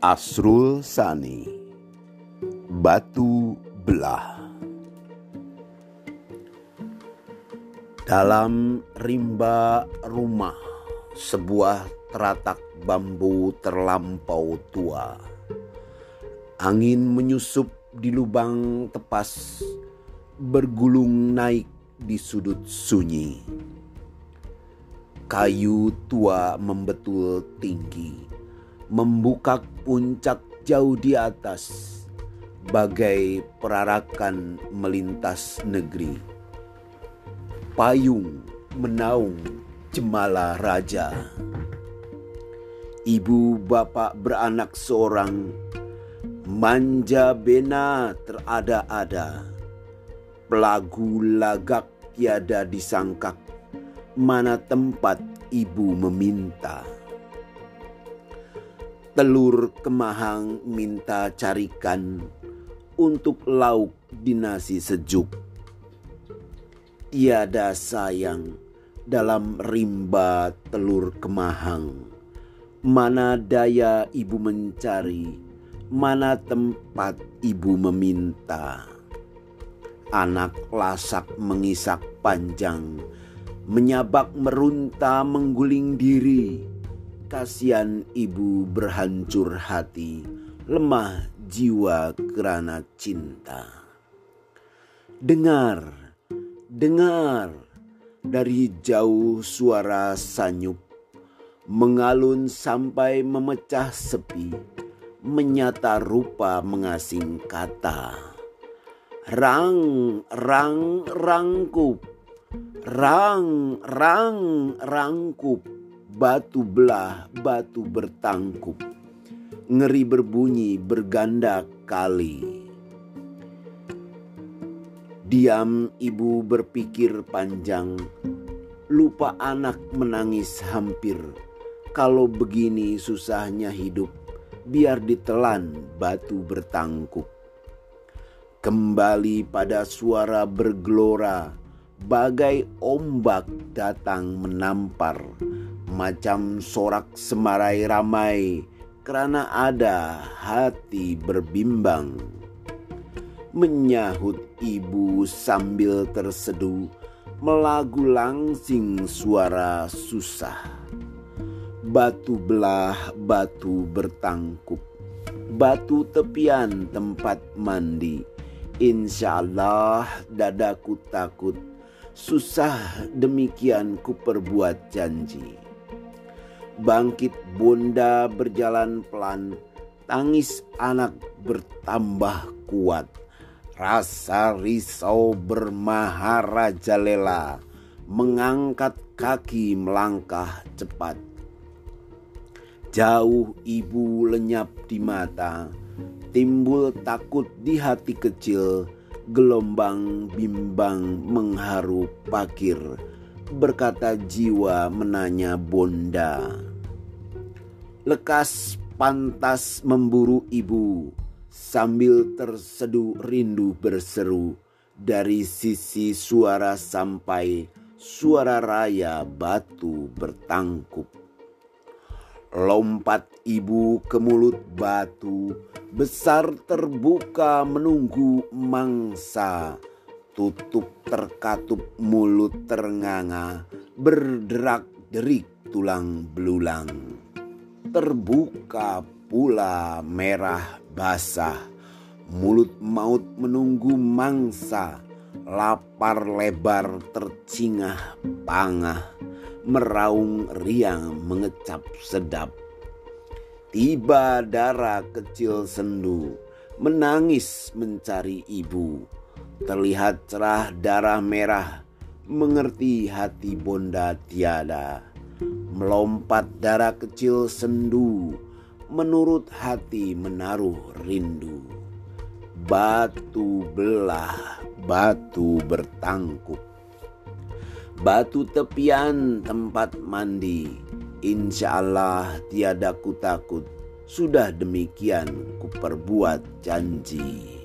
Asrul Sani. Batu Belah. Dalam rimba rumah sebuah teratak bambu terlampau tua. Angin menyusup di lubang tepas bergulung naik di sudut sunyi. Kayu tua membetul tinggi membuka puncak jauh di atas, bagai perarakan melintas negeri. Payung menaung cemala raja. Ibu bapak beranak seorang, manja bena terada-ada. Pelagu lagak tiada disangkak, mana tempat ibu meminta telur kemahang minta carikan untuk lauk di nasi sejuk. Tiada sayang dalam rimba telur kemahang. Mana daya ibu mencari, mana tempat ibu meminta. Anak lasak mengisak panjang, menyabak merunta mengguling diri Kasihan ibu berhancur hati, lemah jiwa kerana cinta. Dengar, dengar dari jauh suara sanyup mengalun sampai memecah sepi, menyata rupa mengasing kata. Rang, rang, rangkup, rang, rang, rangkup batu belah, batu bertangkup. Ngeri berbunyi berganda kali. Diam ibu berpikir panjang, lupa anak menangis hampir. Kalau begini susahnya hidup, biar ditelan batu bertangkup. Kembali pada suara bergelora, bagai ombak datang menampar macam sorak semarai ramai karena ada hati berbimbang. Menyahut ibu sambil terseduh melagu langsing suara susah. Batu belah, batu bertangkup, batu tepian tempat mandi. Insya Allah dadaku takut, susah demikian ku perbuat janji. Bangkit bunda berjalan pelan, tangis anak bertambah kuat. Rasa risau bermaharajalela, mengangkat kaki melangkah cepat. Jauh ibu lenyap di mata, timbul takut di hati kecil, gelombang bimbang mengharu pakir, berkata jiwa menanya bonda. Lekas pantas memburu ibu sambil terseduh rindu berseru dari sisi suara sampai suara raya batu bertangkup. Lompat ibu ke mulut batu, besar terbuka menunggu mangsa. Tutup terkatup mulut ternganga, berderak derik tulang belulang terbuka pula merah basah. Mulut maut menunggu mangsa, lapar lebar tercingah pangah, meraung riang mengecap sedap. Tiba darah kecil sendu, menangis mencari ibu. Terlihat cerah darah merah, mengerti hati bonda tiada melompat darah kecil sendu, menurut hati menaruh rindu. Batu belah, batu bertangkup. Batu tepian tempat mandi, insya Allah tiada ku takut. Sudah demikian ku perbuat janji.